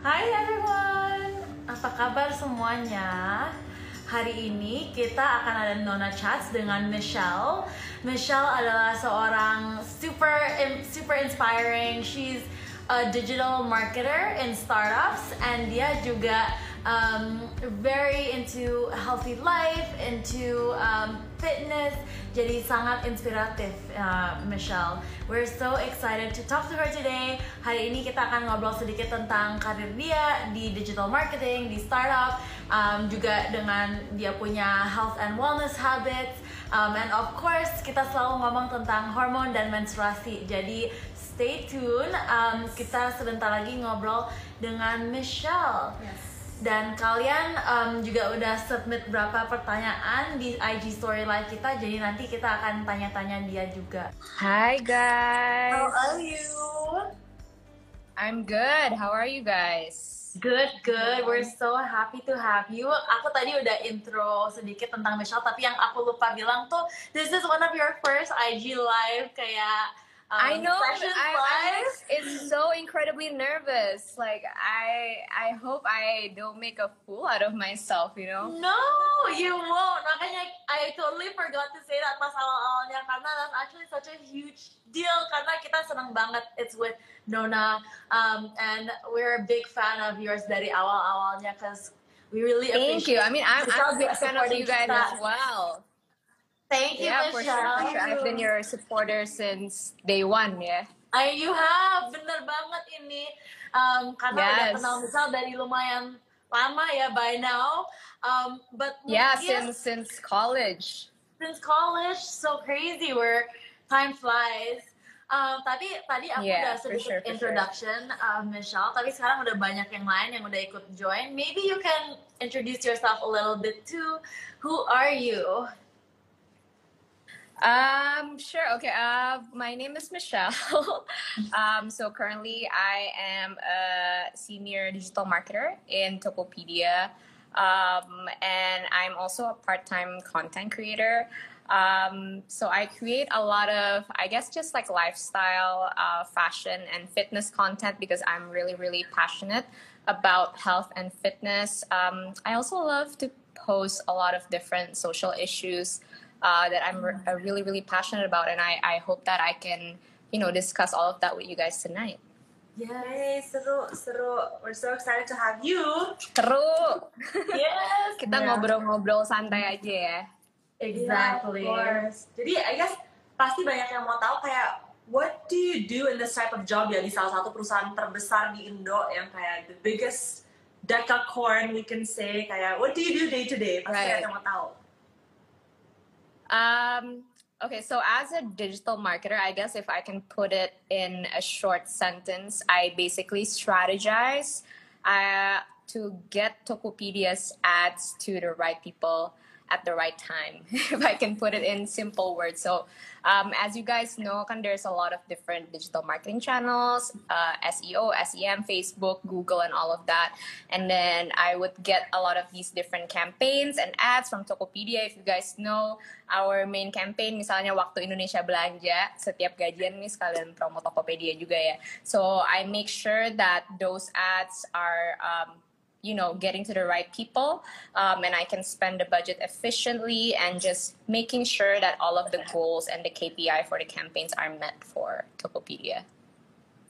Hai everyone, apa kabar semuanya? Hari ini kita akan ada Nona Chats dengan Michelle. Michelle adalah seorang super super inspiring. She's a digital marketer in startups and dia juga um, very into healthy life, into um, fitness. Jadi sangat inspiratif, uh, Michelle. We're so excited to talk to her today. Hari ini kita akan ngobrol sedikit tentang karir dia di digital marketing, di startup, um, juga dengan dia punya health and wellness habits. Um, and of course, kita selalu ngomong tentang hormon dan menstruasi. Jadi stay tune. Um, kita sebentar lagi ngobrol dengan Michelle. Yes. Dan kalian um, juga udah submit berapa pertanyaan di IG story live kita, jadi nanti kita akan tanya-tanya dia juga. Hi guys. How are you? I'm good. How are you guys? Good, good. We're so happy to have you. Aku tadi udah intro sedikit tentang Michelle, tapi yang aku lupa bilang tuh, this is one of your first IG live kayak um, I know. I, live. I, it's so incredibly nervous. Like I, I hope I don't make a fool out of myself. You know. No, you won't. Makanya I totally forgot to say that pas awal-awalnya karena that's actually such a huge deal karena kita senang banget it's with Nona um, and we're a big fan of yours dari awal-awalnya because we really Thank appreciate you. I mean, I'm, I'm a big fan of you guys as well. Thank you, Yeah, for sure, Michelle. for sure. I've been your supporter since day one. Yeah. Ay, you have, bener banget ini. Um, karena udah Yes. kenal Michelle dari lumayan lama ya by now. Um, but Yeah, mungkin- since since college. since college so crazy where time flies. Um, tapi tadi aku Yeah, udah sedikit sure, for sure. introduction uh, Michelle, tapi sekarang udah banyak yang lain yang udah ikut join. Maybe you can introduce yourself a little bit too. Who are you? Um, sure. Okay. Uh, my name is Michelle. um, so currently I am a senior digital marketer in Tokopedia. Um, and I'm also a part-time content creator. Um, so I create a lot of, I guess, just like lifestyle, uh, fashion, and fitness content because I'm really, really passionate about health and fitness. Um, I also love to post a lot of different social issues uh, that I'm re- uh, really, really passionate about, and I, I hope that I can, you know, discuss all of that with you guys tonight. Yay, seru, seru. We're so excited to have you. Seru. Yes. Kita Yeah. ngobrol-ngobrol santai aja ya. Exactly. Yeah, of course. Jadi I guess pasti banyak yang mau tahu kayak what do you do in this type of job ya di salah satu perusahaan terbesar di Indo yang kayak the biggest decacorn we can say kayak what do you do day to day? Pasti Right. yang mau tahu. Um, okay, so as a digital marketer, I guess if I can put it in a short sentence, I basically strategize uh, to get Tokopedia's ads to the right people at the right time, if I can put it in simple words. So, um, as you guys know, there's a lot of different digital marketing channels, uh, SEO, SEM, Facebook, Google, and all of that. And then I would get a lot of these different campaigns and ads from Tokopedia. If you guys know, our main campaign, misalnya waktu Indonesia belanja, setiap gajian nih sekalian promo Tokopedia juga ya. So I make sure that those ads are um, you know getting to the right people um, and i can spend the budget efficiently and just making sure that all of the goals and the kpi for the campaigns are met for tokopedia.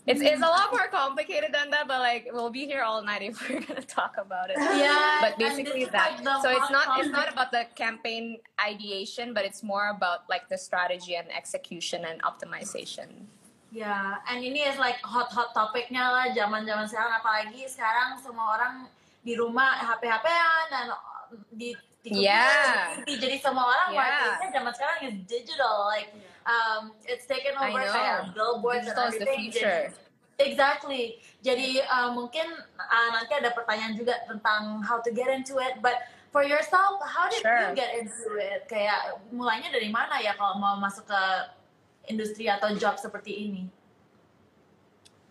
It's, it's a lot more complicated than that but like we'll be here all night if we're gonna talk about it. Yeah, but basically that. like so it's not it's not about the campaign ideation but it's more about like the strategy and execution and optimization. Ya, and ini is like hot hot topiknya lah zaman-zaman sekarang. Apalagi sekarang semua orang di rumah HP-HPan dan di di Yeah. computer, jadi semua orang Yeah. marketingnya zaman sekarang is digital like um, it's taken over kayak billboards digital and is the everything. future Jadi- exactly. Jadi uh, mungkin uh, nanti ada pertanyaan juga tentang how to get into it, but for yourself, how did you Sure. get into it? Kayak mulainya dari mana ya kalau mau masuk ke industri atau job seperti ini?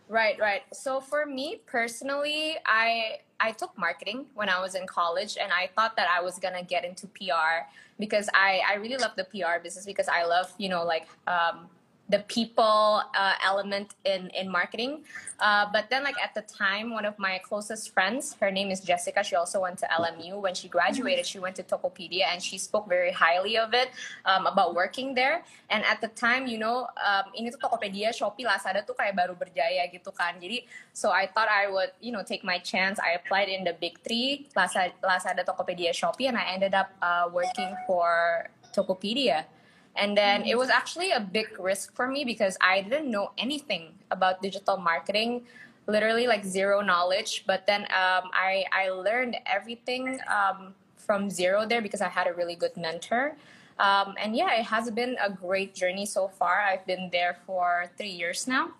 Right, right. So for me personally, I I took marketing when I was in college and I thought that I was gonna get into PR because I, I really love the PR business because I love, you know, like um, the people uh, element in in marketing. Uh, but then, like at the time, one of my closest friends, her name is Jessica. She also went to LMU. When she graduated, she went to Tokopedia, and she spoke very highly of it um, about working there. And at the time, you know, um, ini tuh Tokopedia, Shopee, Lazada tuh kayak baru berjaya gitu kan. Jadi, so I thought I would, you know, take my chance. I applied in the big three, Lazada, Lazada Tokopedia, Shopee, and I ended up uh, working for Tokopedia. And then it was actually a big risk for me because I didn't know anything about digital marketing, literally like zero knowledge. But then um, I, I learned everything um, from zero there because I had a really good mentor. Um, and yeah, it has been a great journey so far. I've been there for three years now.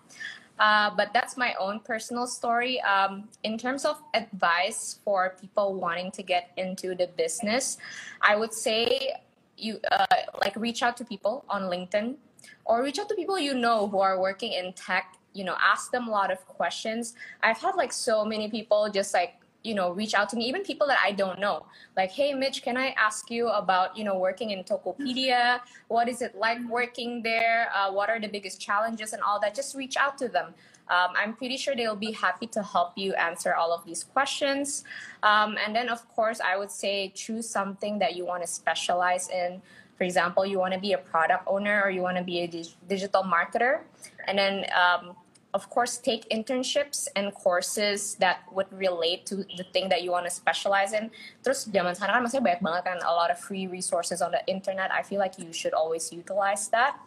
Uh, but that's my own personal story. Um, in terms of advice for people wanting to get into the business, I would say you uh, like reach out to people on LinkedIn or reach out to people you know who are working in tech. You know, ask them a lot of questions. I've had like so many people just like you know reach out to me even people that i don't know like hey mitch can i ask you about you know working in tokopedia what is it like working there uh, what are the biggest challenges and all that just reach out to them um, I'm pretty sure they'll be happy to help you answer all of these questions. Um, and then, of course, I would say choose something that you want to specialize in. For example, you want to be a product owner or you want to be a dig- digital marketer. And then, um, of course, take internships and courses that would relate to the thing that you want to specialize in. Terus zaman sekarang kan masih banyak banget kan a lot of free resources on the internet. I feel like you should always utilize that.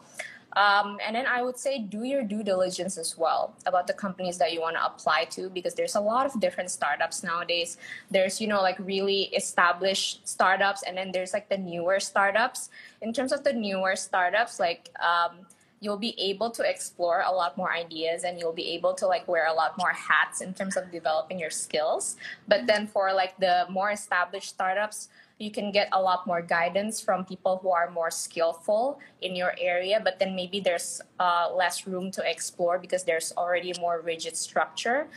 Um, and then I would say do your due diligence as well about the companies that you want to apply to because there's a lot of different startups nowadays. There's, you know, like really established startups, and then there's like the newer startups. In terms of the newer startups, like, um, you'll be able to explore a lot more ideas and you'll be able to like wear a lot more hats in terms of developing your skills but then for like the more established startups you can get a lot more guidance from people who are more skillful in your area but then maybe there's uh, less room to explore because there's already more rigid structure.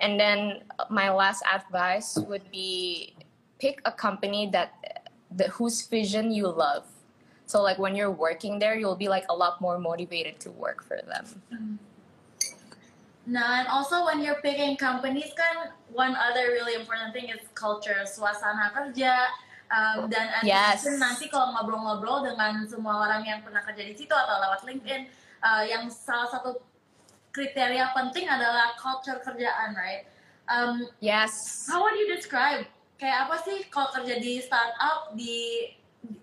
And then my last advice would be pick a company that the, whose vision you love. So like when you're working there you'll be like a lot more motivated to work for them. Nah, and also when you're picking companies kan one other really important thing is culture, suasana kerja, um, dan Yes. nanti kalau ngobrol-ngobrol dengan semua orang yang pernah kerja di situ atau lewat LinkedIn, uh, yang salah satu kriteria penting adalah culture kerjaan, right? Um, yes how would you describe kayak apa sih kalau kerja di startup di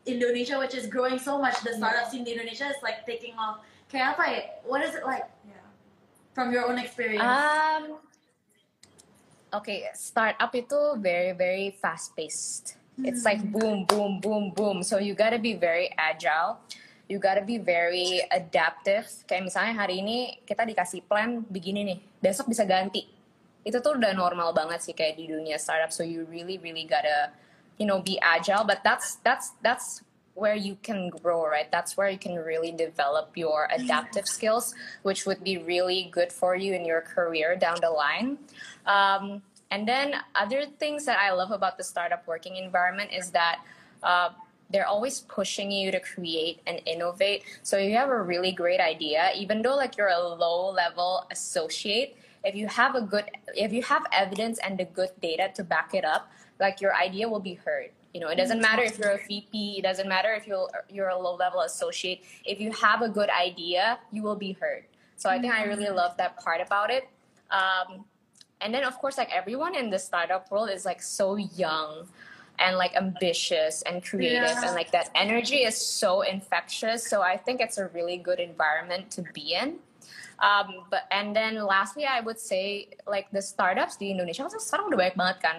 Indonesia, which is growing so much, the startup scene di Indonesia is like taking off. Kayak apa ya? What is it like Yeah. from your own experience? Um, okay, startup itu very very fast paced. It's like boom, boom, boom, boom. So you gotta be very agile. You gotta be very adaptive. Kayak misalnya hari ini kita dikasih plan begini nih, besok bisa ganti. Itu tuh udah normal banget sih kayak di dunia startup. So you really really gotta, you know, be agile. But that's that's that's where you can grow, right? That's where you can really develop your adaptive skills, which would be really good for you in your career down the line. Um, and then other things that I love about the startup working environment is that uh, they're always pushing you to create and innovate. So if you have a really great idea, even though like you're a low level associate, if you have a good, if you have evidence and the good data to back it up, like your idea will be heard. You know, it doesn't matter if you're a VP, it doesn't matter if you're you're a low level associate. If you have a good idea, you will be heard. So I think I really love that part about it. Um, and then of course, like everyone in the startup world is like so young and like ambitious and creative Yeah. and like that energy is so infectious. So I think it's a really good environment to be in. Um, but and then lastly, I would say like the startups di Indonesia kan sekarang udah banyak banget kan,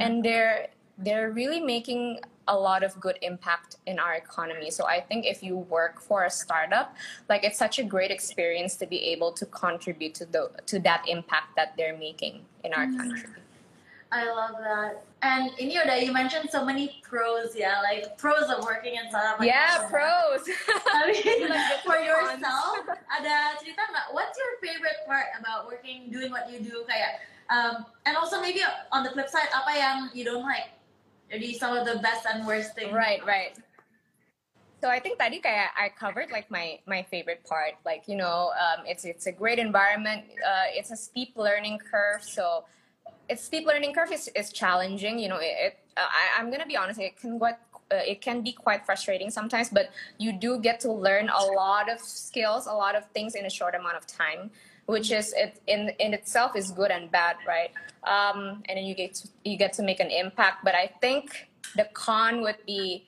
and they're they're really making a lot of good impact in our economy. So I think if you work for a startup, like it's such a great experience to be able to contribute to the to that impact that they're making in our country. I love that. And ini udah you mentioned so many pros yeah, like pros of working in startup. like Yeah, pros. I mean, Like for yourself, ada cerita nggak? What's your favorite part about working, doing what you do? Kayak, um, and also maybe on the flip side, apa yang you don't like? Jadi some of the best and worst things. right, right. So I think tadi kayak I covered like my my favorite part. Like you know, um, it's it's a great environment. Uh, it's a steep learning curve. So it's steep learning curve is, is challenging. You know, it. it I, I'm gonna be honest. It can get uh, it can be quite frustrating sometimes, but you do get to learn a lot of skills, a lot of things in a short amount of time, which is it in in itself is good and bad, right? Um, and then you get to, you get to make an impact. But I think the con would be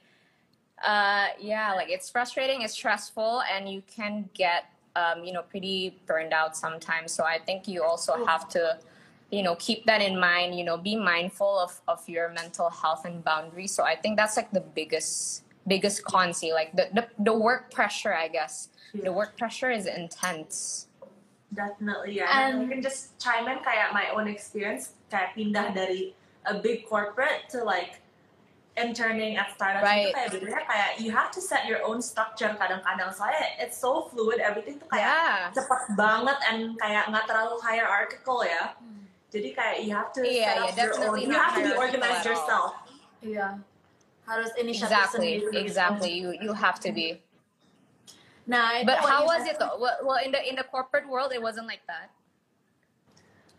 uh, yeah, like it's frustrating, it's stressful, and you can get, um, you know, pretty burned out sometimes. So I think you also have to, you know, keep that in mind. You know, be mindful of of your mental health and boundaries. So I think that's like the biggest biggest con. See, like the the, the work pressure. I guess the work pressure is intense. Definitely, yeah. And, And- I can just chime in kayak my own experience, kayak pindah dari a big corporate to like interning at startup Right. itu kayak bedanya kayak you have to set your own structure kadang-kadang soalnya it's so fluid everything tuh kayak Yeah. cepet banget and kayak nggak terlalu hierarchical ya. Jadi kayak you have to Iya, set iya, up your own, you have to be organized yourself. Iya. Harus inisiatif Exactly, sendiri. exactly. You you have to be. Nah, itu But how was it though? Well, well, in the in the corporate world, it wasn't like that.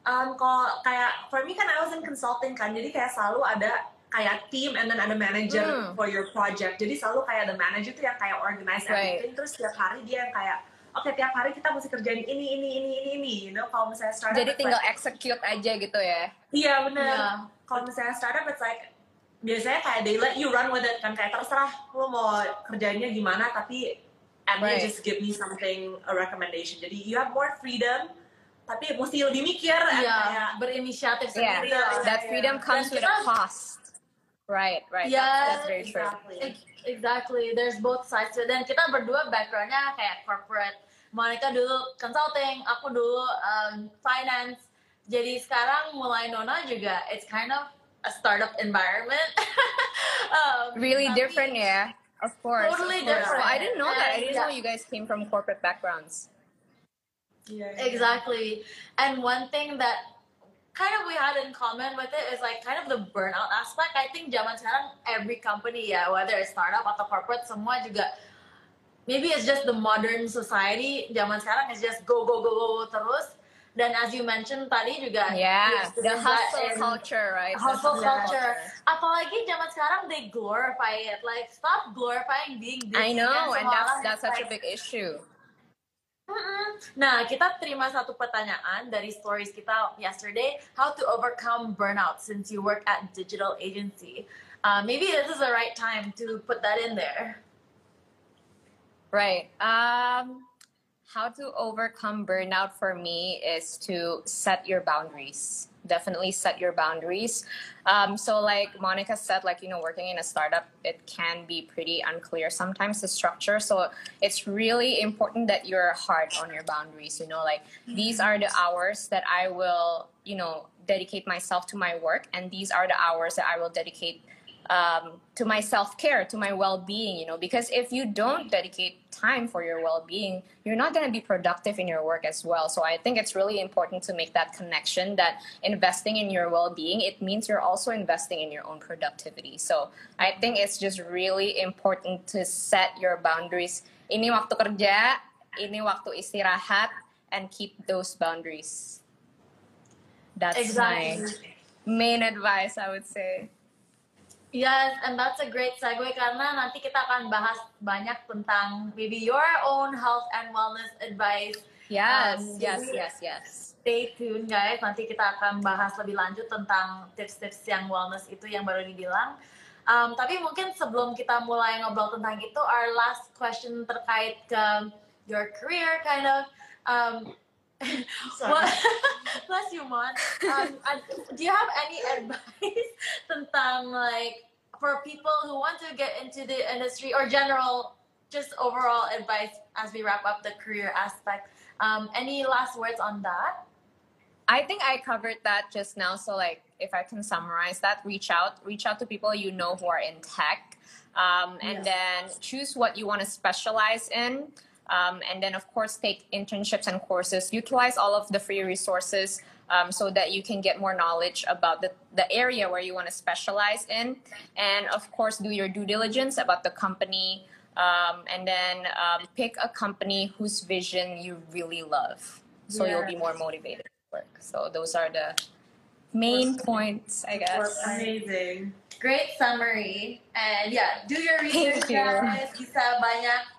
Um, kalau kayak for me kan I was in consulting kan, jadi kayak selalu ada kayak team and then ada manager Hmm. for your project. Jadi selalu kayak the manager tuh yang kayak organize Right. everything. Terus tiap hari dia yang kayak, oke tiap hari kita mesti kerjain ini ini ini ini ini. You know, kalau misalnya startup, Jadi tinggal like- execute aja gitu ya. Iya bener. Iya. Kalau misalnya startup, it's like biasanya kayak they let you run with it kan kayak terserah lo mau kerjanya gimana tapi and they Right. just give me something a recommendation. Jadi you have more freedom tapi mesti lebih mikir Iya, kayak berinisiatif Yeah, sendiri. Iya, that freedom comes with a cost. Right, right. Yes, that's, that's very true. Exactly. Ex- Exactly, there's both sides to it. Dan kita berdua backgroundnya kayak corporate. Monica dulu consulting, aku dulu um, finance. Jadi sekarang mulai Nona juga, it's kind of a startup environment. um, Really tapi- different, yeah. Of course. Totally of course. different. Well, I didn't know that. I didn't yeah. know you guys came from corporate backgrounds. Iya, iya. Exactly. And one thing that kind of we had in common with it is like kind of the burnout aspect. I think zaman sekarang every company ya, whether it's startup atau corporate, semua juga maybe it's just the modern society. Zaman sekarang is just go go go go, go terus. Dan as you mentioned tadi juga Yeah, the hustle culture, right? The hustle Yeah. culture. Apalagi zaman sekarang they glorify it. Like stop glorifying being busy. I know, and that's that's such a big issue. Nah, kita terima satu pertanyaan dari stories kita yesterday. How to overcome burnout since you work at digital agency. Uh, maybe this is the right time to put that in there. Right. Um, how to overcome burnout for me is to set your boundaries. Definitely set your boundaries. Um, so, like Monica said, like, you know, working in a startup, it can be pretty unclear sometimes the structure. So, it's really important that you're hard on your boundaries. You know, like, these are the hours that I will, you know, dedicate myself to my work, and these are the hours that I will dedicate um, to my self care, to my well being, you know, because if you don't dedicate time for your well being, you're not going to be productive in your work as well. So I think it's really important to make that connection that investing in your well being, it means you're also investing in your own productivity. So I think it's just really important to set your boundaries. Ini waktu kerja, ini waktu istirahat, and keep those boundaries. That's Exactly. my main advice, I would say. Yes, and that's a great segue karena nanti kita akan bahas banyak tentang maybe your own health and wellness advice. Yes, Um, yes, yes, yes. Stay tuned guys, nanti kita akan bahas lebih lanjut tentang tips-tips yang wellness itu yang baru dibilang. Um, tapi mungkin sebelum kita mulai ngobrol tentang itu, our last question terkait ke your career kind of. Um, bless you, Mon. Um, do you have any advice tentang like for people who want to get into the industry or general, just overall advice as we wrap up the career aspect? Um, any last words on that? I think I covered that just now. So, like, if I can summarize that, reach out, reach out to people you know who are in tech, um, and Yes. then choose what you want to specialize in. Um, and then, of course, take internships and courses. Utilize all of the free resources um, so that you can get more knowledge about the, the area where you want to specialize in. And, of course, do your due diligence about the company. Um, and then um, pick a company whose vision you really love, so you'll be more motivated to work. So those are the main points, I guess. Amazing. Great summary. And yeah, do your research Thank you. guys. Bisa banyak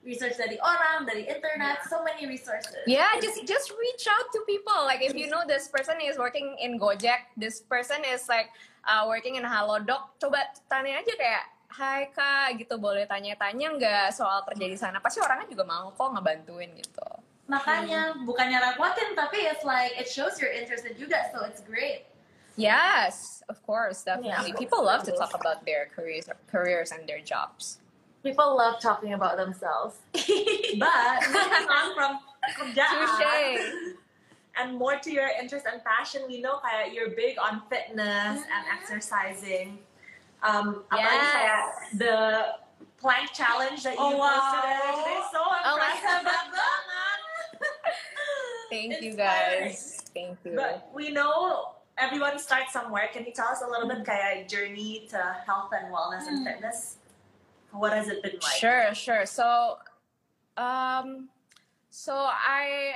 research dari orang, dari internet, so many resources. Yeah, just just reach out to people. Like if you know this person is working in Gojek, this person is like uh, working in Halodoc, coba tanya aja kayak, Hai kak, gitu boleh tanya-tanya nggak soal kerja di sana? Pasti orangnya juga mau kok ngebantuin gitu. Makanya bukannya rakuatin tapi it's like it shows you're interested juga so it's great. Yes, of course, definitely. Yeah. People love to talk about their careers, careers and their jobs. People love talking about themselves. But moving on from kerjaan and more to your interest and passion, we know kayak you're big on fitness and mm-hmm. exercising. Um, apalagi Yes. kayak the plank challenge that you Oh, wow. posted earlier today, so Oh impressive banget. Thank you guys. Thank you. But we know everyone starts somewhere. Can you tell us a little bit mm-hmm. kaya journey to health and wellness and mm. fitness? What has it been like? Sure, sure. So, um, so I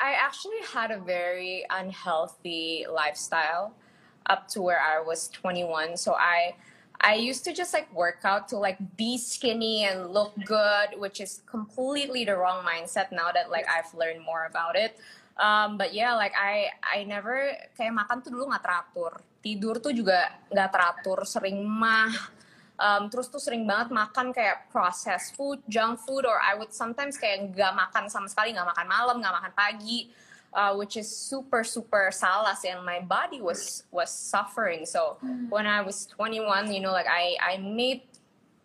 I actually had a very unhealthy lifestyle up to where I was 21. So I I used to just like work out to like be skinny and look good, which is completely the wrong mindset now that like I've learned more about it. Um, but yeah, like I I never kayak makan tuh dulu nggak teratur, tidur tuh juga nggak teratur, sering mah. Um, terus tuh sering banget makan kayak processed food, junk food, or I would sometimes kayak nggak makan sama sekali, nggak makan malam, nggak makan pagi, uh, which is super super salah sih, and my body was was suffering. So when I was 21, you know, like I I made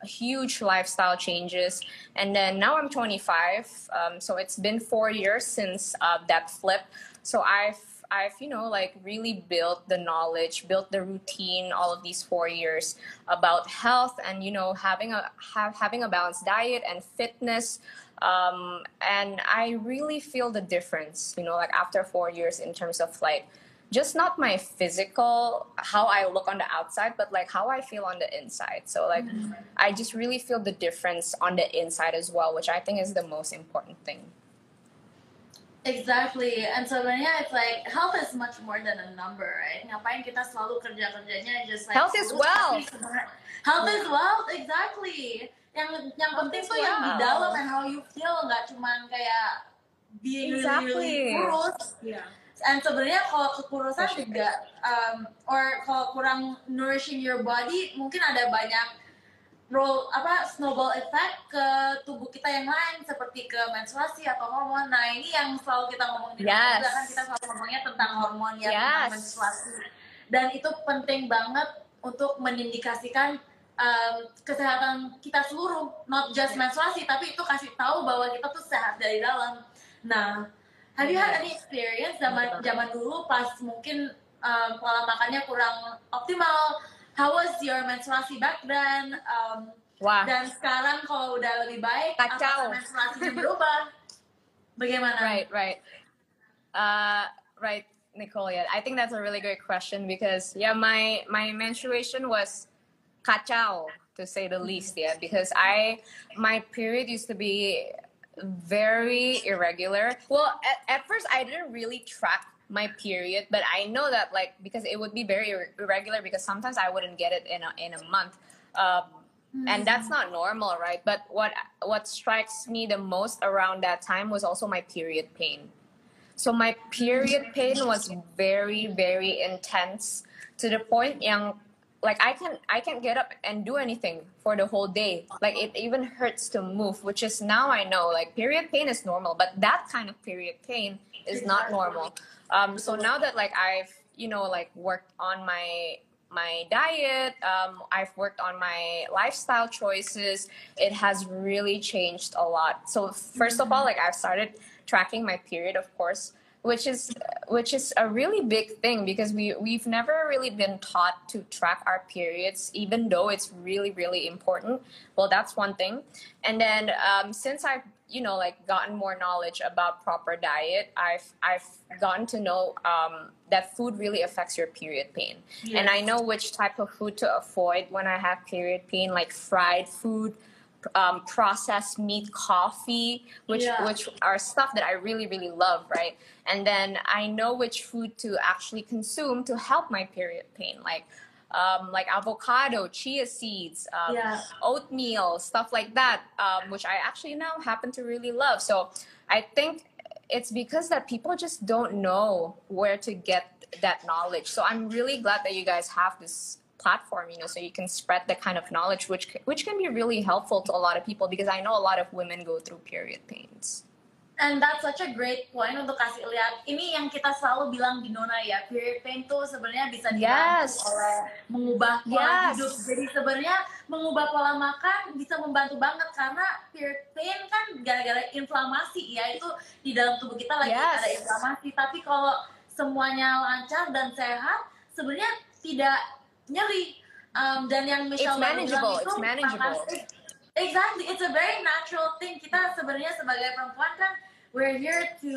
huge lifestyle changes, and then now I'm 25. Um, so it's been four years since uh, that flip. So I've I've you know like really built the knowledge, built the routine all of these four years about health and you know having a have, having a balanced diet and fitness. Um, and I really feel the difference, you know, like after four years in terms of like just not my physical how I look on the outside, but like how I feel on the inside. So like I just really feel the difference on the inside as well, which I think is the most important thing. Exactly. And sebenarnya it's like health is much more than a number, right? Ngapain kita selalu kerja kerjanya just like Health is wealth. Health is wealth, exactly. Yang yang penting is tuh yang di dalam and how you feel, nggak cuman kayak being really, really Exactly. kurus. Yeah. And sebenarnya kalau kekurusan juga, um, or kalau kurang nourishing your body, mungkin ada banyak role apa snowball effect ke tubuh kita yang lain seperti ke menstruasi atau hormon. Nah ini yang selalu kita ngomong di Yes. juga kan kita selalu ngomongnya tentang hormon ya Yes. tentang menstruasi. Dan itu penting banget untuk mengindikasikan um, kesehatan kita seluruh, not just menstruasi, tapi itu kasih tahu bahwa kita tuh sehat dari dalam. Nah, have you had any experience zaman zaman dulu pas mungkin um, pola makannya kurang optimal? How was your menstruasi back then? Um, Wah, dan sekarang kalau udah lebih baik, Kacau. apakah menstruasinya berubah? Bagaimana? right, right. Uh, right, Nicole. Yeah, I think that's a really great question because yeah, my my menstruation was kacau to say the least. Yeah, because I my period used to be very irregular. Well, at, at first I didn't really track my period, but I know that like because it would be very ir- irregular because sometimes I wouldn't get it in a in a month. Um, and that's not normal right? But what what strikes me the most around that time was also my period pain. So my period pain was very very intense to the point young like i can i can't get up and do anything for the whole day. Like it even hurts to move which is now i know like period pain is normal but that kind of period pain is not normal um so now that like i've you know like worked on my my diet um, i've worked on my lifestyle choices it has really changed a lot. So first of all like i've started tracking my period of course which is which is a really big thing because we we've never really been taught to track our periods even though it's really really important. Well that's one thing. And then um, since i've you know like gotten more knowledge about proper diet i've i've gotten to know um, that food really affects your period pain and i know which type of food to avoid when i have period pain like fried food um, processed meat, coffee, which Yeah. which are stuff that I really really love, right? And then I know which food to actually consume to help my period pain, like um, like avocado, chia seeds, um, Yeah. oatmeal, stuff like that, um, which I actually now happen to really love. So I think it's because that people just don't know where to get that knowledge. So I'm really glad that you guys have this platform, you know, so you can spread the kind of knowledge which which can be really helpful to a lot of people because I know a lot of women go through period pains. And that's such a great point untuk kasih lihat. Ini yang kita selalu bilang di Nona ya, period pain tuh sebenarnya bisa dibantu Yes. oleh mengubah pola Yes. hidup. Jadi sebenarnya mengubah pola makan bisa membantu banget karena period pain kan gara-gara inflamasi ya itu di dalam tubuh kita lagi Yes. ada inflamasi. Tapi kalau semuanya lancar dan sehat, sebenarnya tidak nyeri. Um, dan yang Michelle bilang itu it's manageable. Exactly, it's a very natural thing. Kita sebenarnya sebagai perempuan kan, we're here to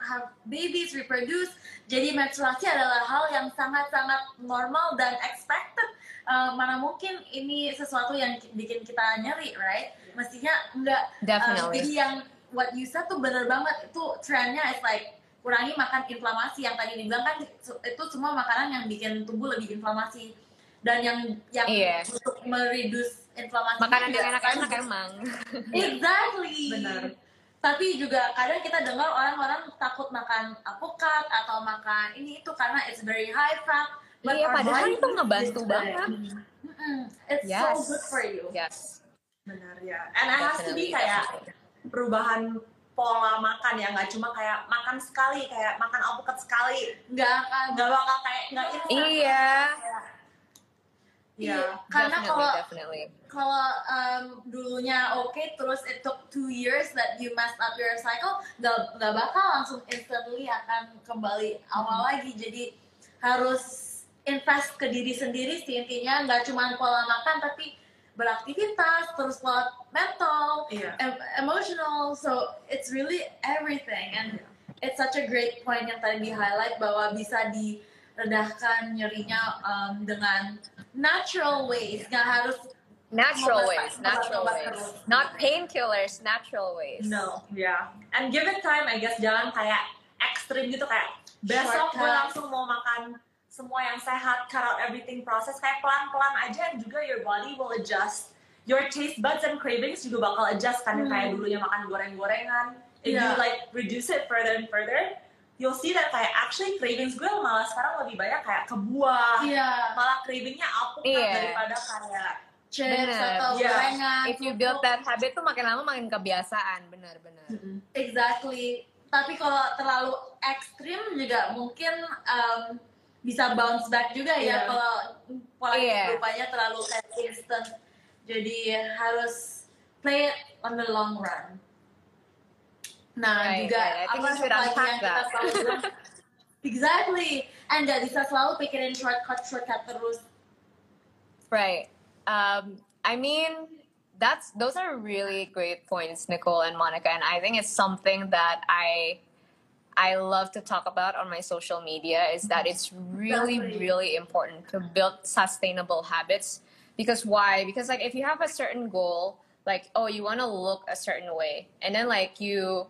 have babies, reproduce. Jadi menstruasi adalah hal yang sangat-sangat normal dan expected. Uh, mana mungkin ini sesuatu yang ki- bikin kita nyeri, right? Mestinya enggak. Uh, Definitely. jadi yang what you said tuh bener banget. Itu trennya is like kurangi makan inflamasi yang tadi dibilang kan itu semua makanan yang bikin tubuh lebih inflamasi dan yang yang Iya. untuk mereduce inflamasi Makanan yang enak-enak sekaligus. emang. Exactly. Benar. Tapi juga kadang kita dengar orang-orang takut makan apokat atau makan ini itu karena it's very high fat. but Iya, padahal body itu ngebantu banget. Mm-mm. It's Yes. so good for you. Yes. Benar ya. And it has to be kayak perubahan pola makan ya, nggak cuma kayak makan sekali, kayak makan alpukat sekali, Nggak akan. nggak bakal kayak nggak. Iya. Iya. Iya. Karena kalau kalau um, dulunya oke terus it took two years that you messed up your cycle nggak nggak bakal langsung instantly akan kembali awal lagi jadi harus invest ke diri sendiri sih intinya nggak cuma pola makan tapi beraktivitas terus pola mental Iya. em- emotional so it's really everything and it's such a great point yang tadi di highlight bahwa bisa diredahkan nyerinya um, dengan natural ways nggak harus Natural ways, natural ways. Not painkillers, natural ways. No, yeah. And give it time, I guess. Jangan kayak ekstrim gitu kayak besok gue langsung mau makan semua yang sehat, cut out everything process. Kayak pelan-pelan aja, and juga your body will adjust. Your taste buds and cravings juga bakal adjust kan yang kayak Hmm. dulunya makan goreng-gorengan. If you like reduce it further and further, you'll see that kayak actually cravings gue malah sekarang lebih banyak kayak ke buah. Iya, Malah cravingnya alpukat Iya. daripada kayak chips atau Iya. gorengan. If you build that habit tuh makin lama makin kebiasaan, benar-benar. Exactly. Tapi kalau terlalu ekstrim juga mungkin um, bisa bounce back juga ya Iya. kalau pola Iya. rupanya terlalu kayak instant. Jadi harus play it on the long run. Nah Right, juga right. Apa we should lagi unpack yang kita selalu bilang exactly and gak bisa selalu pikirin shortcut shortcut terus Right. Um, I mean, that's those are really great points, Nicole and Monica, and I think it's something that I I love to talk about on my social media is that it's really, really important to build sustainable habits. Because why? Because like if you have a certain goal, like oh you want to look a certain way, and then like you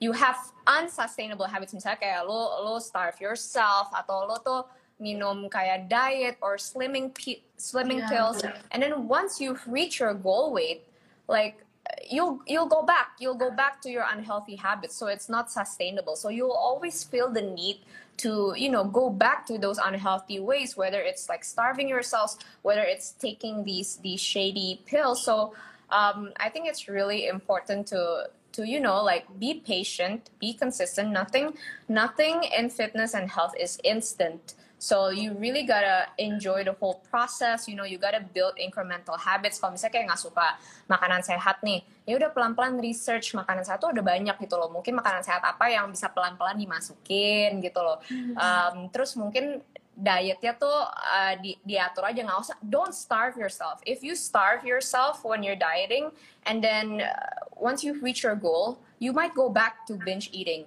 you have unsustainable habits. Misalnya kayak lo lo starve yourself atau lo tuh minum kayak diet or slimming slimming Yeah, pills. And then once you reach your goal weight like you'll you'll go back. You'll go back to your unhealthy habits. So it's not sustainable. So you'll always feel the need to you know go back to those unhealthy ways whether it's like starving yourselves whether it's taking these these shady pills. So um, i think it's really important to to you know like be patient be consistent nothing nothing in fitness and health is instant so you really gotta enjoy the whole process. You know, you gotta build incremental habits. Kalau misalnya kayak nggak suka makanan sehat nih, ya udah pelan-pelan research makanan sehat tuh udah banyak gitu loh. Mungkin makanan sehat apa yang bisa pelan-pelan dimasukin gitu loh. Um, terus mungkin dietnya tuh uh, di, diatur aja nggak usah. Don't starve yourself. If you starve yourself when you're dieting, and then uh, once you reach your goal, you might go back to binge eating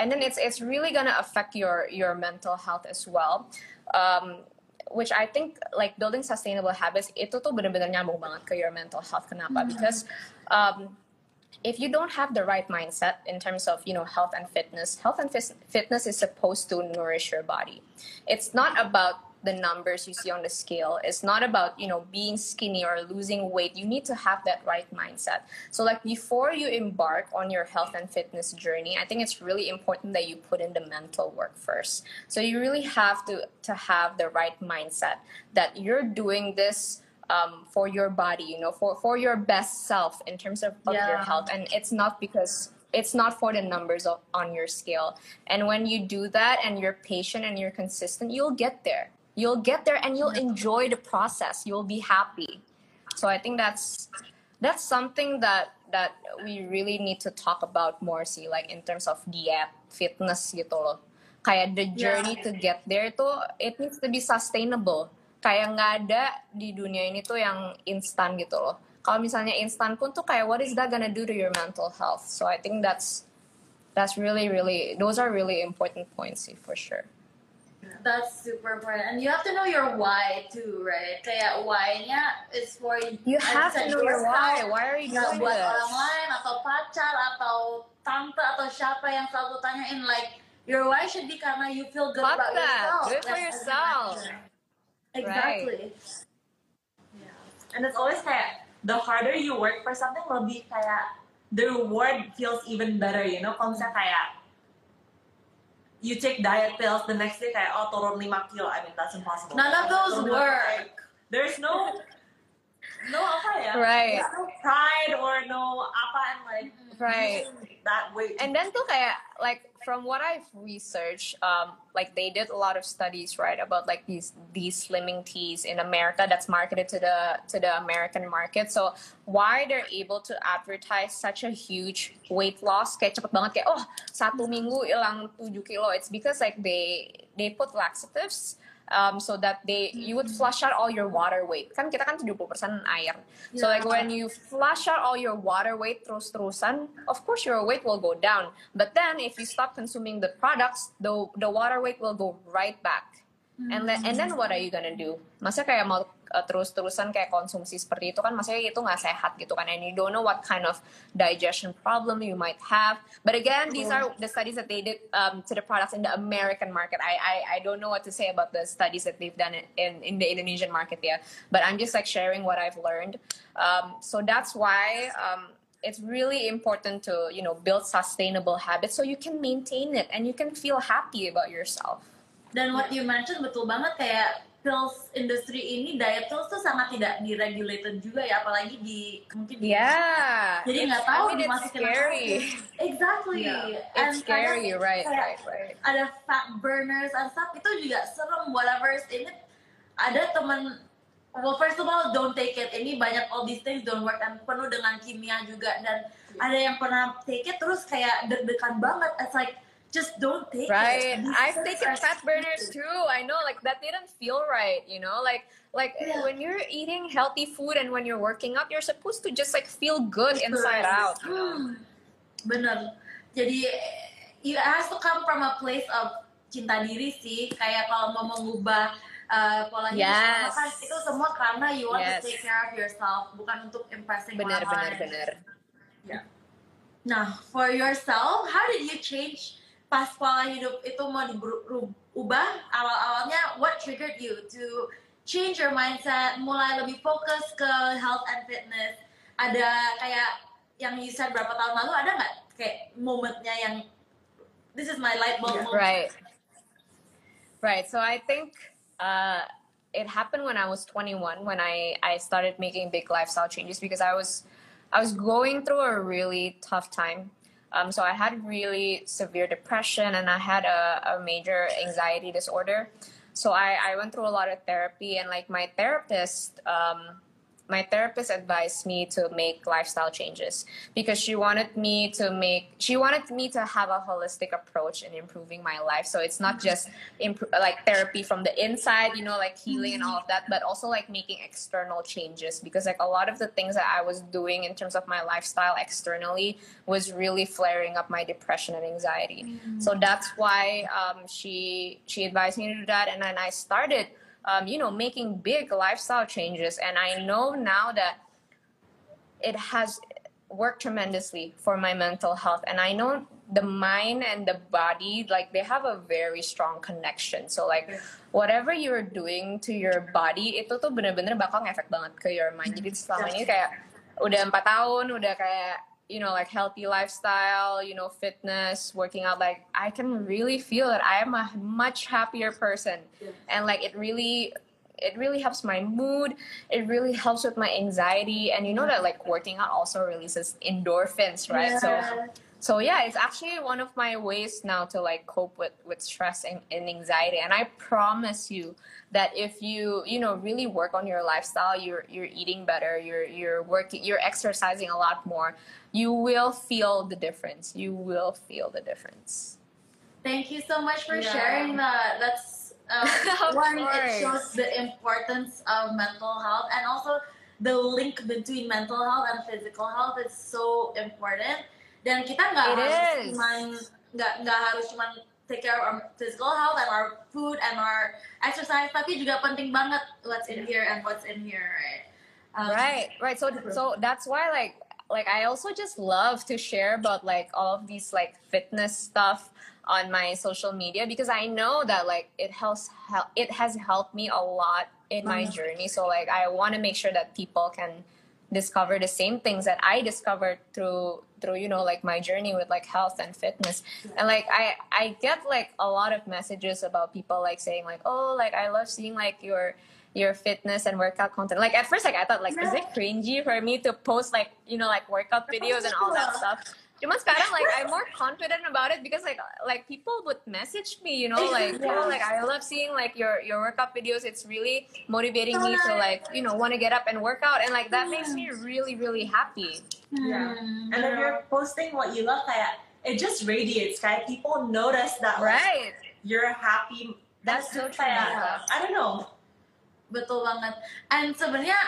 and then it's it's really gonna affect your your mental health as well um, which I think like building sustainable habits itu tuh bener-bener nyambung banget ke your mental health. Kenapa? Because um, if you don't have the right mindset in terms of you know health and fitness, health and fis- fitness is supposed to nourish your body. It's not about the numbers you see on the scale. It's not about, you know, being skinny or losing weight. You need to have that right mindset. So like before you embark on your health and fitness journey, I think it's really important that you put in the mental work first. So you really have to to have the right mindset that you're doing this um, for your body, you know, for, for your best self in terms of, of your health. And it's not because it's not for the numbers of, on your scale. And when you do that and you're patient and you're consistent, you'll get there. You'll get there and you'll enjoy the process. You'll be happy. So I think that's that's something that that we really need to talk about more see like in terms of diet, fitness gitu loh. Kayak the journey to get there tuh it needs to be sustainable. Kayak nggak ada di dunia ini tuh yang instan gitu loh. Kalau misalnya instan pun tuh kayak what is that gonna do to your mental health? So I think that's that's really really those are really important points sih for sure. That's super important. And you have to know your why too, right? Kayak why-nya is for You as have to know your yourself. why. Why are you doing buat this? orang lain atau pacar atau tante atau siapa yang selalu tanyain like your why should be karena you feel good Fuck about that. yourself. It for Yes, as you yourself. mentioned. Exactly. And it's always kayak the harder you work for something, lebih kayak the reward feels even better, you know? Kalau misalnya kayak you take diet pills, the next day kayak oh turun 5 kilo, I mean that's impossible. None of those Turun work. There's no no apa ya? Right. There's no pride or no apa and like Right. that weight. and then tuh kayak like from what I've researched, um, like they did a lot of studies, right, about like these these slimming teas in America that's marketed to the to the American market. So why they're able to advertise such a huge weight loss, kayak cepet banget kayak oh satu minggu hilang 7 kilo. It's because like they they put laxatives. Um, so that they you would flush out all your water weight kan kita kan 70% air so like when you flush out all your water weight terus-terusan, of course your weight will go down. But then if you stop consuming the products, the the water weight will go right back. And then and then what are you gonna do? Masa kayak mau uh, terus-terusan kayak konsumsi seperti itu kan maksudnya itu nggak sehat gitu kan. And you don't know what kind of digestion problem you might have. But again these are the studies that they did um, to the products in the American market. I, I I don't know what to say about the studies that they've done in in the Indonesian market yeah. But I'm just like sharing what I've learned. Um, so that's why um, it's really important to you know build sustainable habits so you can maintain it and you can feel happy about yourself Dan what you mentioned betul banget kayak pills industry ini diet pills tuh sangat tidak diregulated juga ya apalagi di mungkin di yeah jadi nggak tahu I mean, dimasukin apa. scary. Exactly. Yeah. And it's scary kadang right kayak right right ada fat burners and stuff itu juga serem whatever is in it. Ada teman well first of all don't take it. Ini banyak all these things don't work. Dan penuh dengan kimia juga. Dan ada yang pernah take it terus kayak deg-degan banget. It's like just don't take right it These i've taken fat burners too i know like that didn't feel right you know like like Yeah. when you're eating healthy food and when you're working out you're supposed to just like feel good inside out you know? Bener. Jadi it has to come from a place of cinta diri sih. Kayak kalau mau mengubah uh, pola hidup Yes. itu semua karena you want Yes. to take care of yourself, bukan untuk impressing benar orang benar lain. benar Nah, for yourself, how did you change pas pola hidup itu mau diubah? Awal-awalnya, what triggered you to change your mindset, mulai lebih fokus ke health and fitness? Ada kayak yang you said berapa tahun lalu, ada nggak kayak momennya yang this is my light bulb moment? right right so i think uh it happened when i was 21 when i i started making big lifestyle changes because i was i was going through a really tough time um, so i had really severe depression and i had a, a major anxiety disorder. So I, I went through a lot of therapy and like my therapist um, my therapist advised me to make lifestyle changes because she wanted me to make she wanted me to have a holistic approach in improving my life. So it's not just imp- like therapy from the inside you know like healing and all of that but also like making external changes because like a lot of the things that i was doing in terms of my lifestyle externally was really flaring up my depression and anxiety. So that's why um, she she advised me to do that. And then i started um, you know, making big lifestyle changes. And I know now that it has worked tremendously for my mental health. And I know the mind and the body, like they have a very strong connection. So like whatever you're doing to your body, itu tuh bener-bener bakal ngefek banget ke your mind. Jadi selama ini kayak udah empat tahun, udah kayak you know like healthy lifestyle you know fitness working out like i can really feel that i am a much happier person. And like it really it really helps my mood. It really helps with my anxiety. And you know that like working out also releases endorphins right? So so yeah it's actually one of my ways now to like cope with with stress and, and anxiety and i promise you that if you you know really work on your lifestyle you're you're eating better you're you're working you're exercising a lot more you will feel the difference you will feel the difference Thank you so much for Yeah. sharing that. That's um, one. It course. shows the importance of mental health and also the link between mental health and physical health is so important. Dan kita nggak harus is. cuman nggak nggak harus cuman take care of our physical health and our food and our exercise, tapi juga penting banget what's in here and what's in here, right? Um, right right so so that's why like like i also just love to share about like all of these like fitness stuff on my social media because i know that like it helps hel- it has helped me a lot in my Mhm. journey so like i want to make sure that people can discover the same things that i discovered through through you know like my journey with like health and fitness and like i i get like a lot of messages about people like saying like oh like i love seeing like your your fitness and workout content. Like at first, like I thought, like, is it cringy for me to post like you know like workout videos and all that stuff? Cuman sekarang like I'm more confident about it because like like people would message me, you know, like oh like I love seeing like your your workout videos. It's really motivating me to like you know want to get up and work out, and like that makes me really really happy. Yeah. hmm, And if you're posting what you love, kayak it just radiates, kayak people notice that like, Right. you're happy. That's so And true. kayak, I don't know. Betul banget. And sebenarnya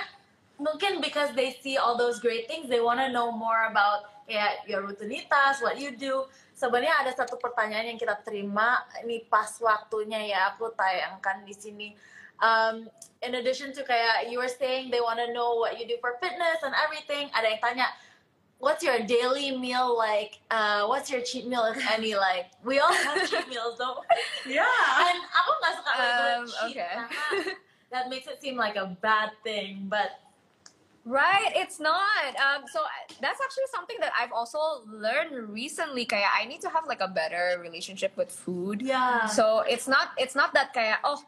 mungkin because they see all those great things, they want to know more about ya your rutinitas, what you do. Sebenarnya ada satu pertanyaan yang kita terima ini pas waktunya ya aku tayangkan di sini. Um, in addition to kayak you were saying they want to know what you do for fitness and everything, ada yang tanya What's your daily meal like? Uh, what's your cheat meal if any? Like we all have cheat meals, don't Yeah. and aku nggak suka Um, cheat okay. that makes it seem like a bad thing but Right, it's not. Um, so that's actually something that I've also learned recently. Kayak I need to have like a better relationship with food. yeah So it's not it's not that kayak oh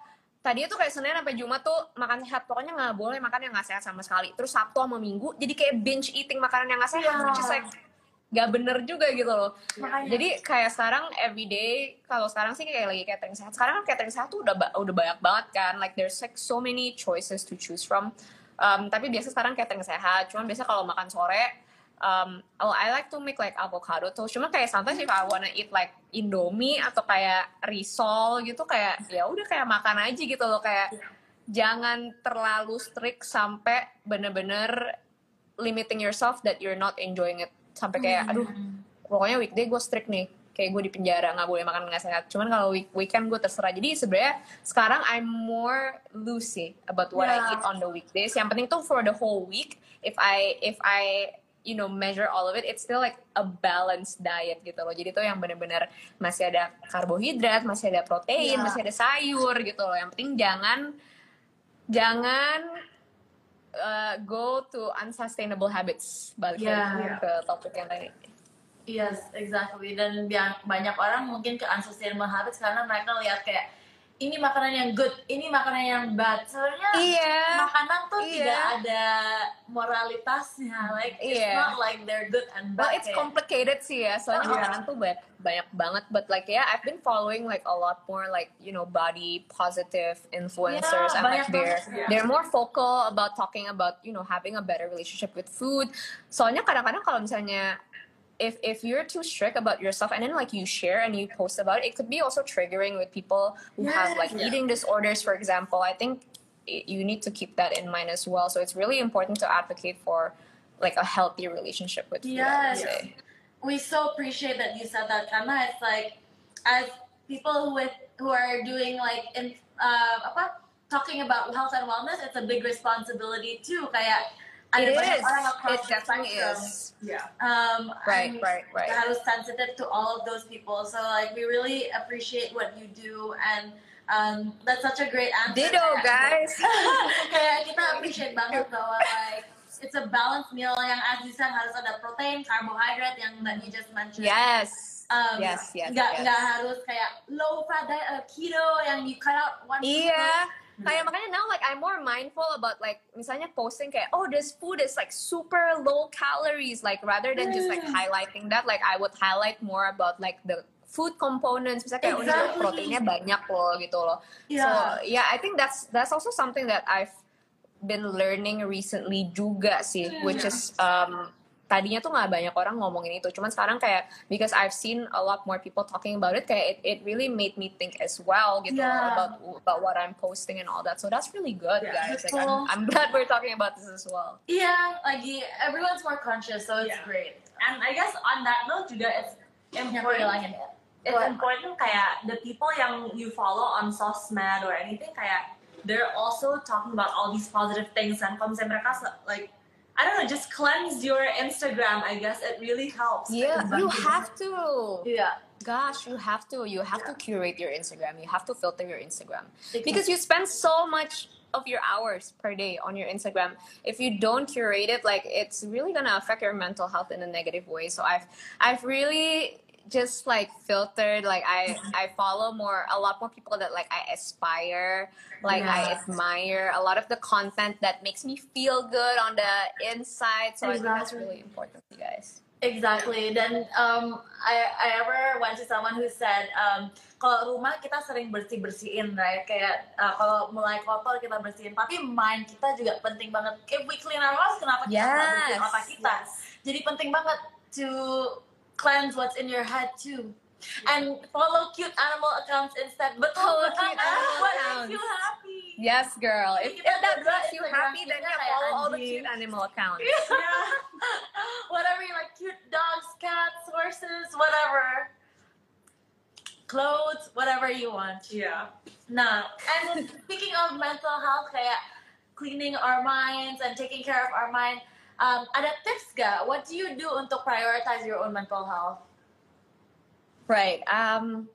tadi tuh kayak Senin sampai Jumat tuh makan sehat pokoknya nggak boleh makan yang nggak sehat sama sekali. Terus Sabtu sama Minggu jadi kayak binge eating makanan yang nggak sehat, Yeah. which is like nggak bener juga gitu loh. makanya Jadi kayak sekarang everyday kalau sekarang sih kayak lagi catering sehat. Sekarang kan catering sehat tuh udah udah banyak banget kan. Like there's like so many choices to choose from. Um, tapi biasa sekarang catering sehat. Cuman biasa kalau makan sore um, oh I like to make like avocado toast. Cuma kayak sometimes if I wanna eat like Indomie atau kayak risol gitu kayak ya udah kayak makan aja gitu loh. Kayak jangan terlalu strict sampai bener-bener limiting yourself that you're not enjoying it. Sampai kayak aduh pokoknya weekday gue strict nih kayak gue di penjara nggak boleh makan nggak sehat. Cuman kalau week weekend gue terserah. Jadi sebenarnya sekarang I'm more loosey about what I Yeah. eat on the weekdays. Yang penting tuh for the whole week if I if I you know measure all of it it's still like a balanced diet gitu loh. Jadi tuh yang bener-bener masih ada karbohidrat masih ada protein Yeah. masih ada sayur gitu loh. Yang penting jangan jangan uh, go to unsustainable habits. Balik Yeah. lagi ke topik yang tadi yes exactly dan banyak orang mungkin ke unsustainable habits karena mereka lihat kayak ini makanan yang good ini makanan yang bad sebenarnya Iya. makanan tuh Iya. tidak ada moralitasnya like it's Iya. not like they're good and Well, bad it's kayak- complicated sih ya. Soalnya Oh. makanan tuh banyak banyak banget. But like yeah, I've been following like a lot more like you know body positive influencers. Yeah, and like they're yeah. they're more vocal about talking about you know having a better relationship with food. Soalnya kadang-kadang kalau misalnya if if you're too strict about yourself and then like you share and you post about it, it could be also triggering with people who have like Yes. eating disorders, for example. I think i- you need to keep that in mind as well. So it's really important to advocate for like a healthy relationship with food. Yes. we so appreciate that you said that karena it's like as people who with who are doing like in uh, apa talking about health and wellness, it's a big responsibility too. Kayak ada It is. It definitely is. Yeah. Um, Right, and right, right. harus sensitive to all of those people. So like we really appreciate what you do and um, that's such a great answer. Ditto, guys. kayak kita appreciate banget bahwa like it's a balanced meal yang as you said harus ada protein, carbohydrate yang that you just mentioned. Yes. Um, Yes, yes, Nggak yes. nggak harus kayak low fat diet, uh, keto yang you cut out one. Iya. group. Kayak makanya now like I'm more mindful about like misalnya posting kayak oh this food is like super low calories like rather than just like Mm. highlighting that like I would highlight more about like the food components misalnya kayak oh, Exactly. proteinnya banyak loh gitu loh. Yeah. So yeah, I think that's that's also something that I've been learning recently juga sih, which is um tadinya tuh nggak banyak orang ngomongin itu, cuman sekarang kayak because I've seen a lot more people talking about it, kayak it, it really made me think as well gitu Yeah. about about what I'm posting and all that. So that's really good, Yeah, guys. Like. I'm, I'm glad we're talking about this as well. Iya, lagi everyone's more conscious, so it's Yeah. great. And I guess on that note juga it's important. ya. It's important kayak the people yang you follow on sosmed or anything kayak they're also talking about all these positive things and kalau misalnya mereka like I don't know just cleanse your Instagram I guess it really helps. Yeah, you have to. Yeah. Gosh, you have to. You have to curate your Instagram. You have to filter your Instagram. Because because you spend so much of your hours per day on your Instagram. If you don't curate it, like it's really gonna affect your mental health in a negative way. So I've I've really just like filtered like I I follow more a lot more people that like I aspire like I Yes. admire a lot of the content that makes me feel good on the inside so I think that's Exactly. really important you guys Exactly. Dan um, I, I ever went to someone who said, um, kalau rumah kita sering bersih bersihin, right? Kayak uh, kalau mulai kotor kita bersihin, tapi mind kita juga penting banget. If we clean our house, kenapa kita nggak bersihin Yes, otak kita? Jadi penting banget to cleanse what's in your head too. And follow cute animal accounts instead. Betul, Follow betul. cute animal What accounts. makes you happy? yes girl if, if that berdua makes you happy then kita yeah follow all the cute animal accounts Yeah. whatever you like, cute dogs, cats, horses, whatever. Clothes, whatever you want. Yeah. Nah, and speaking of mental health, kayak cleaning our minds and taking care of our mind, um, ada tips? What do you do untuk prioritize your own mental health? Right. Um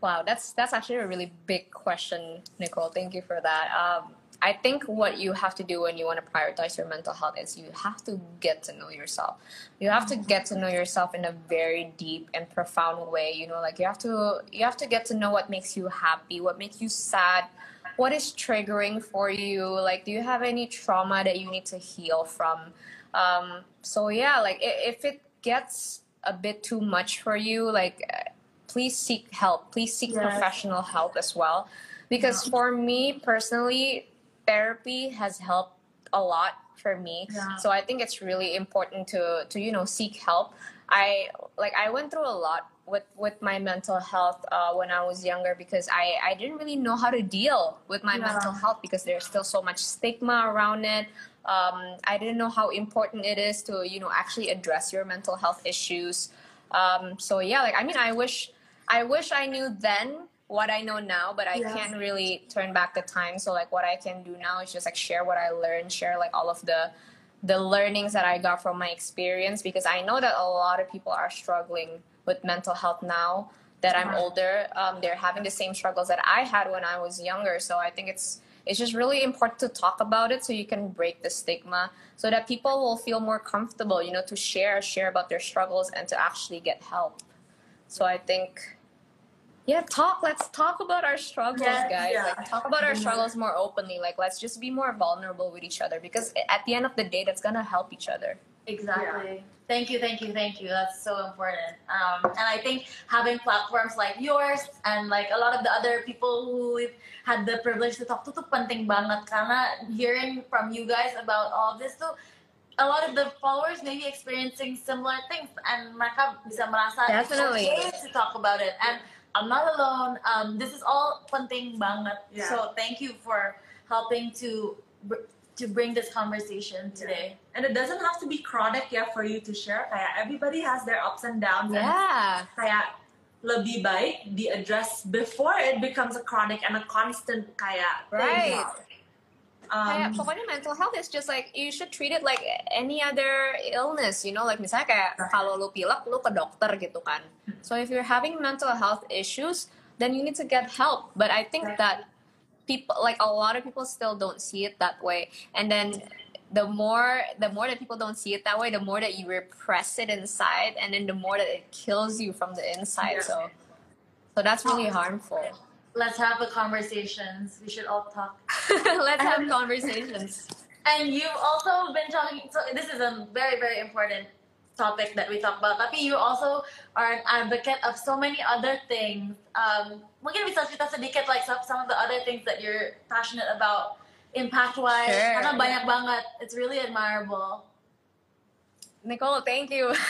wow, that's that's actually a really big question, Nicole. Thank you for that. Um I think what you have to do when you want to prioritize your mental health is you have to get to know yourself. You have to get to know yourself in a very deep and profound way. You know, like you have to you have to get to know what makes you happy, what makes you sad, what is triggering for you. Like, do you have any trauma that you need to heal from? Um, so yeah, like if it gets a bit too much for you, like uh, please seek help. Please seek Yes. professional help as well. Because for me personally, therapy has helped a lot for me. Yeah. So I think it's really important to to you know seek help. I like I went through a lot with with my mental health uh, when I was younger because I I didn't really know how to deal with my Yeah. mental health because there's still so much stigma around it. Um, I didn't know how important it is to you know actually address your mental health issues. Um, so yeah, like I mean, I wish I wish I knew then what I know now, but I Yeah. can't really turn back the time. So like what I can do now is just like share what I learned, share like all of the the learnings that I got from my experience because I know that a lot of people are struggling with mental health now that I'm older. Um, they're having the same struggles that I had when I was younger. So I think it's it's just really important to talk about it so you can break the stigma so that people will feel more comfortable, you know, to share share about their struggles and to actually get help. So I think yeah, talk. Let's talk about our struggles, Yes, guys. yeah. Like, talk about our struggles more openly. Like, let's just be more vulnerable with each other because at the end of the day, that's gonna help each other. Exactly. Thank you, thank you, thank you. That's so important. Um, and I think having platforms like yours and like a lot of the other people who we've had the privilege to talk to tuh penting banget karena hearing from you guys about all this tuh a lot of the followers may be experiencing similar things and mereka bisa merasa Definitely. okay to talk about it and I'm not alone. Um, this is all penting banget. Yeah. So thank you for helping to br- to bring this conversation today. And it doesn't have to be chronic yeah for you to share. Kayak everybody has their ups and downs. And Yeah. kayak lebih baik di address before it becomes a chronic and a constant kayak thing. Right. Um, kayak pokoknya mental health is just like you should treat it like any other illness you know like misalnya kayak kalau lu pilek lu ke dokter gitu kan so if you're having mental health issues then you need to get help but I think Right. that people like a lot of people still don't see it that way and then the more the more that people don't see it that way the more that you repress it inside and then the more that it kills you from the inside Yeah. so so that's really harmful Let's have the conversations. We should all talk. let's have conversations And you've also been talking. So this is a very very important topic that we talk about. Tapi you also are an advocate of so many other things. Um, mungkin bisa cerita sedikit like some, some of the other things that you're passionate about, impact wise. Sure. Karena banyak banget. It's really admirable. Nicole, thank you.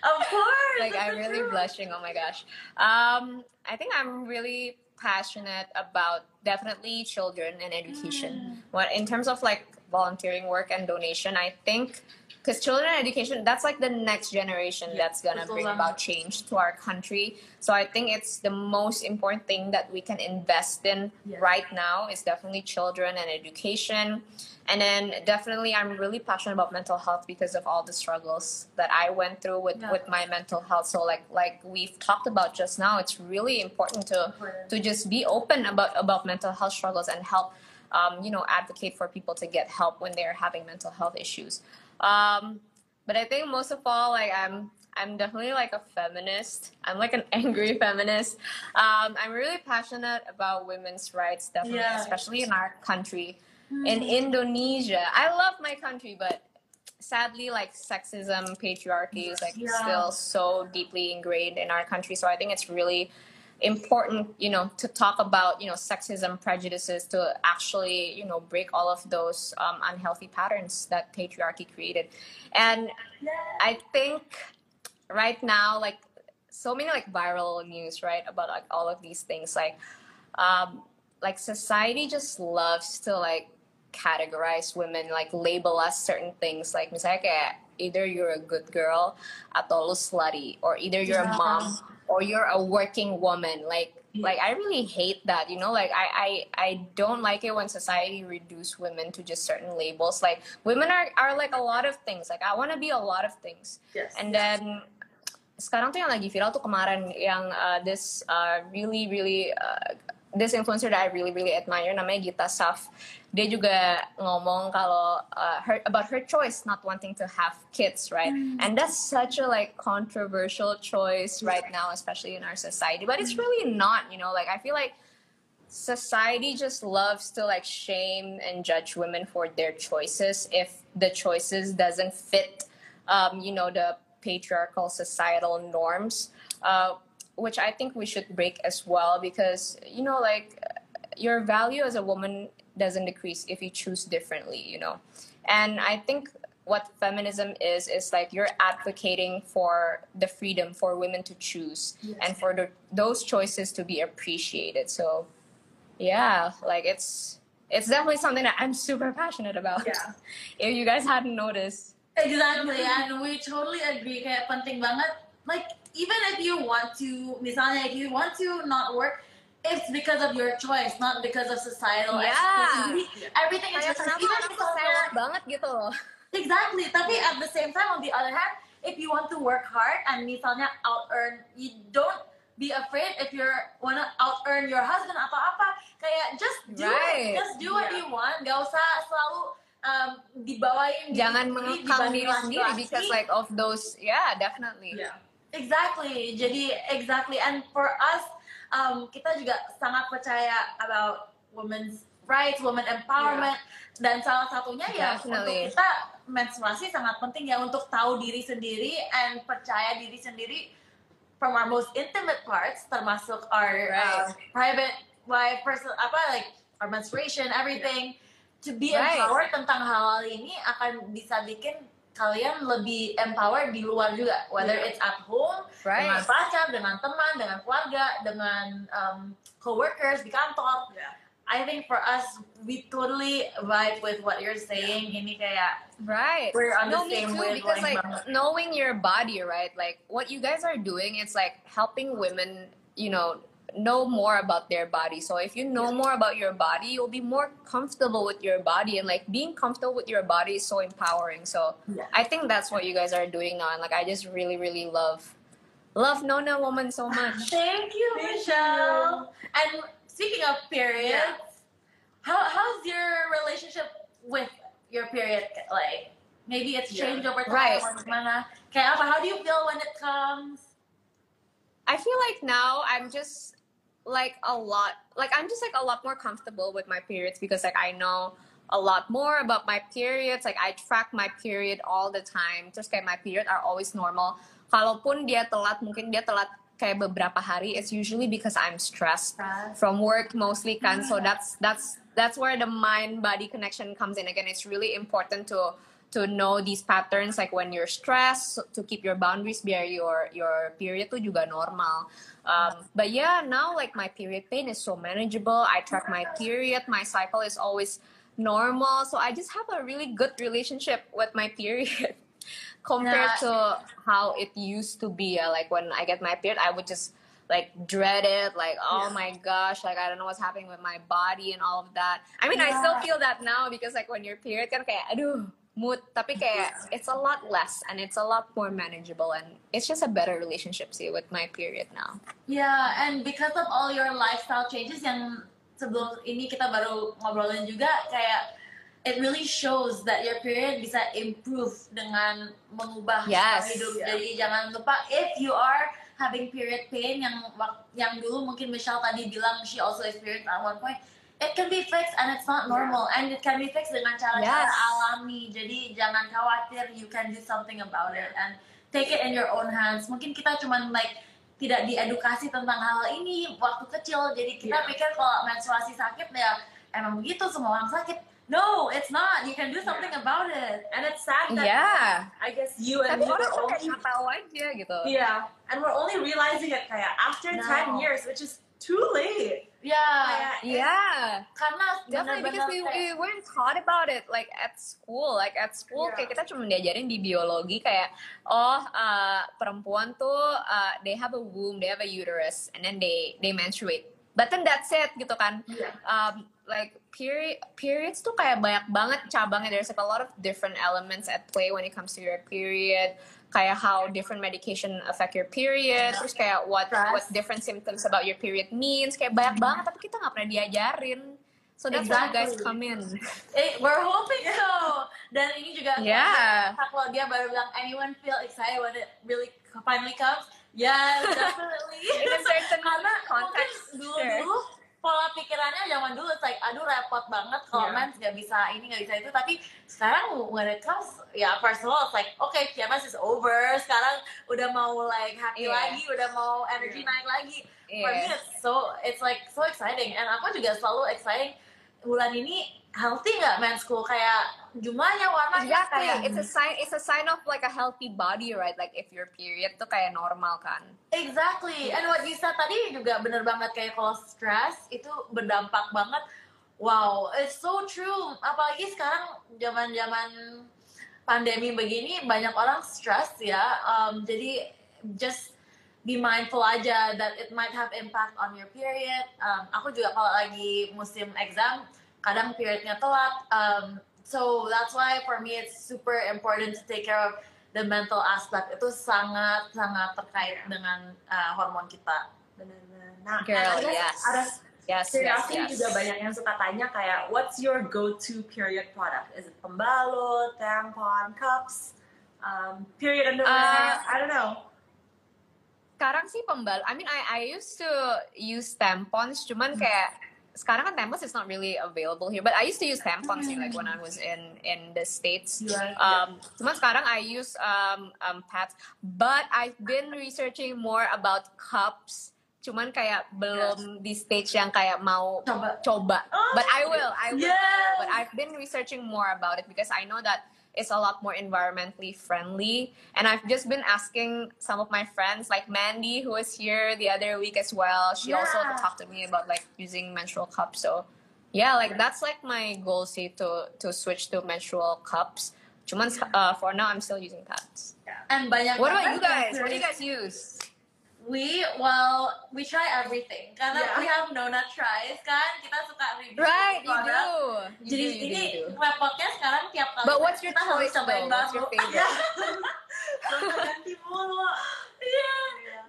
Of course. like I'm really truth. blushing. Oh my gosh. Um, I think I'm really passionate about definitely children and education. What in terms of like volunteering work and donation, I think because children and education that's like the next generation Yeah, that's gonna bring banget. about change to our country. So I think it's the most important thing that we can invest in Yeah. right now is definitely children and education. And then definitely I'm really passionate about mental health because of all the struggles that I went through with, Yeah. with my mental health. So like like we've talked about just now, it's really important to to just be open about about mental health struggles and help um, you know advocate for people to get help when they're having mental health issues. Um, but I think most of all, like I'm I'm definitely like a feminist. I'm like an angry feminist. Um, I'm really passionate about women's rights, definitely, Yeah. especially in our country. In Indonesia, I love my country, but sadly, like sexism, patriarchy is like Yeah. still so deeply ingrained in our country. So I think it's really important, you know, to talk about, you know, sexism, prejudices, to actually, you know, break all of those um, unhealthy patterns that patriarchy created. And I think right now, like so many like viral news, right, about like all of these things, like, um, like society just loves to like categorize women, like label us certain things, like misalnya kayak either you're a good girl atau lu slutty, or either you're a mom or you're a working woman, like. Yeah. Like I really hate that, you know. Like I, I, I don't like it when society reduce women to just certain labels. Like women are, are like a lot of things. Like I want to be a lot of things. Yes. And then sekarang tuh yang lagi viral tuh kemarin yang uh, this uh, really really uh, this influencer that I really really admire namanya Gita Saf. Dia juga ngomong kalau uh, her about her choice not wanting to have kids, right? And that's such a like controversial choice right now, especially in our society. But it's really not, you know. Like I feel like society just loves to like shame and judge women for their choices if the choices doesn't fit um, you know the patriarchal societal norms uh, which i think we should break as well because you know like your value as a woman doesn't decrease if you choose differently you know and i think what feminism is is like you're advocating for the freedom for women to choose Yes. and for the, those choices to be appreciated so yeah like it's it's definitely something that i'm super passionate about Yeah. if you guys hadn't noticed Exactly, and we totally agree. Kayak penting banget. Like even if you want to, misalnya if you want to not work, it's because of your choice, not because of societal Yeah. expectations. Everything is kenapa Even keselak banget gitu loh Exactly. Tapi at the same time, on the other hand, if you want to work hard and misalnya out earn, you don't be afraid if you're wanna out earn your husband atau apa. Kayak just do Right. it. Just do what Yeah. you want. Gak usah selalu um, dibawain jangan sendiri mengekang diri sendiri because like of those yeah definitely Yeah. Exactly. Jadi exactly. And for us, um, kita juga sangat percaya about women's rights, women empowerment. Dan salah satunya ya untuk kita menstruasi sangat penting ya untuk tahu diri sendiri and percaya diri sendiri from our most intimate parts, termasuk our Right. um, private life, personal apa like our menstruation, everything. To be Right. empowered tentang hal-hal ini akan bisa bikin kalian lebih empowered di luar juga, whether Yeah. it's at home, dengan right pacar, dengan teman, dengan keluarga, dengan um, coworkers di kantor. Yeah. I think for us we totally vibe with what you're saying. Ini kayak Right. We're on no, the me same too. Because like banget. knowing your body, right? Like what you guys are doing, it's like helping women, you know, know more about their body. So if you know more about your body, you'll be more comfortable with your body, and like being comfortable with your body is so empowering. So Yeah. I think that's what you guys are doing now, and like I just really, really love, love Nona Woman so much. Thank you, Thank Michelle. And speaking of periods, Yeah. how how's your relationship with your period? Like maybe it's Yeah. changed over time Right. or gimana? Kayak? How do you feel when it comes? I feel like now I'm just like a lot like I'm just like a lot more comfortable with my periods because like I know a lot more about my periods. Like I track my period all the time. Terus kayak my period are always normal. Kalaupun dia telat mungkin dia telat kayak beberapa hari it's usually because I'm stressed from work mostly kan. So hmm. that's that's that's where the mind body connection comes in. Again it's really important to to know these patterns like when you're stressed to keep your boundaries biar your your period tuh juga normal. Um, but yeah now like my period pain is so manageable. I track my period. My cycle is always normal. So I just have a really good relationship with my period compared Yeah. to how it used to be. Uh, like when I get my period I would just like dread it. Like oh Yeah. my gosh like I don't know what's happening with my body and all of that. I mean I still feel that now because like when your period kan kayak aduh mood tapi kayak it's a lot less and it's a lot more manageable and it's just a better relationship sih with my period now Yeah, and because of all your lifestyle changes yang sebelum ini kita baru ngobrolin juga kayak it really shows that your period bisa improve dengan mengubah Yes. hidup. Yeah. Jadi jangan lupa if you are having period pain yang yang dulu mungkin Michelle tadi bilang she also experienced at one point it can be fixed and it's not normal and it can be fixed dengan cara-cara Yes. alami. Jadi jangan khawatir, you can do something about it and take it in your own hands. Mungkin kita cuman like tidak diedukasi tentang hal ini waktu kecil. Jadi kita Yeah. pikir kalau menstruasi sakit ya emang begitu semua orang sakit. No, it's not. You can do something about it. And it's sad that yeah I guess you and tapi me orang only kayak tahu aja gitu yeah, and we're only realizing it kayak after No. 10 years, which is too late. Ya, Kayak, yeah. karena Definitely because we, we weren't taught about it like at school like at school Yeah. kayak kita cuma diajarin di biologi kayak oh uh, perempuan tuh uh, they have a womb they have a uterus and then they they menstruate. But then that's it gitu kan. Yeah. um, like period periods tuh kayak banyak banget cabangnya. There's like a lot of different elements at play when it comes to your period kayak how different medication affect your period terus kayak what what different symptoms about your period means kayak banyak banget tapi kita nggak pernah diajarin so that's where you guys Exactly. come in Eh, we're hoping so. Dan ini juga Yeah. kalau dia baru bilang anyone feel excited when it really finally comes. Yes, definitely. in a certain Karena context mungkin sure. Pola pikirannya zaman dulu like aduh repot banget kalau Yeah. mens nggak bisa ini nggak bisa itu tapi sekarang when it comes ya first of all it's like okay PMS is over sekarang udah mau like happy Yeah. lagi udah mau energy Yeah. naik lagi for me Yeah. it's so it's like so exciting and aku juga selalu exciting bulan ini healthy nggak school kayak jumlahnya warnanya Exactly. kayak It's a sign. It's a sign of like a healthy body, right? Like if your period tuh kayak normal kan. Exactly. And what you said tadi juga bener banget kayak kalau stress itu berdampak banget. Wow, it's so true. Apalagi sekarang zaman-zaman pandemi begini banyak orang stress ya. Um, jadi just be mindful aja that it might have impact on your period. Um, aku juga kalau lagi musim exam kadang periodnya telat. Um, so that's why for me it's super important to take care of the mental aspect itu sangat sangat terkait dengan uh, hormon kita. Benar-benar. Nah, Girl, guess yes. ada Yes, yes, curiosity yes. juga banyak yang suka tanya kayak what's your go-to period product? Is it pembalut, tampon, cups, um, period underwear? Uh, I don't know. Sekarang sih pembal. I mean, I I used to use tampons, cuman kayak sekarang kan tampons is not really available here. But I used to use tampons sih, like when I was in in the states. Yeah. Um, cuman sekarang I use um, um, pads. But I've been researching more about cups. Cuman kayak belum di stage yang kayak mau Coba. coba. Oh, but I will, I will. Yes. But I've been researching more about it because I know that it's a lot more environmentally friendly. And I've just been asking some of my friends, like Mandy, who was here the other week as well. She also talked to me about like using menstrual cups. So yeah, like that's like my goal sih to to switch to menstrual cups. Cuman uh, for now I'm still using pads. And banyak What about you guys? What do you guys use? We well we try everything karena Yeah. we have Nona tries kan kita suka review Right, you do. You Jadi do, you ini do, you do. repotnya sekarang tiap kali But what's your kita harus choice cobain baru. favorite? Iya. ganti mulu Iya.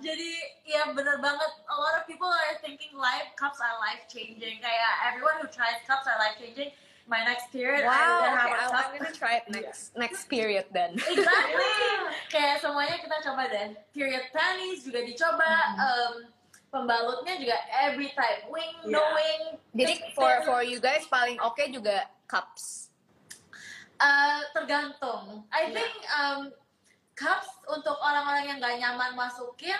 Jadi ya bener banget. A lot of people are thinking life cups are life changing. Kayak everyone who tries cups are life changing. My next period, Wow, will have okay, a I- cup. I'm gonna try it next next period then. Exactly. Kayak semuanya kita coba deh. Period panties juga dicoba. Mm-hmm. Um, pembalutnya juga every type. Wing, no Yeah. wing. Jadi for for you guys paling oke juga cups. Uh, tergantung. I Yeah. think um, cups untuk orang-orang yang gak nyaman masukin,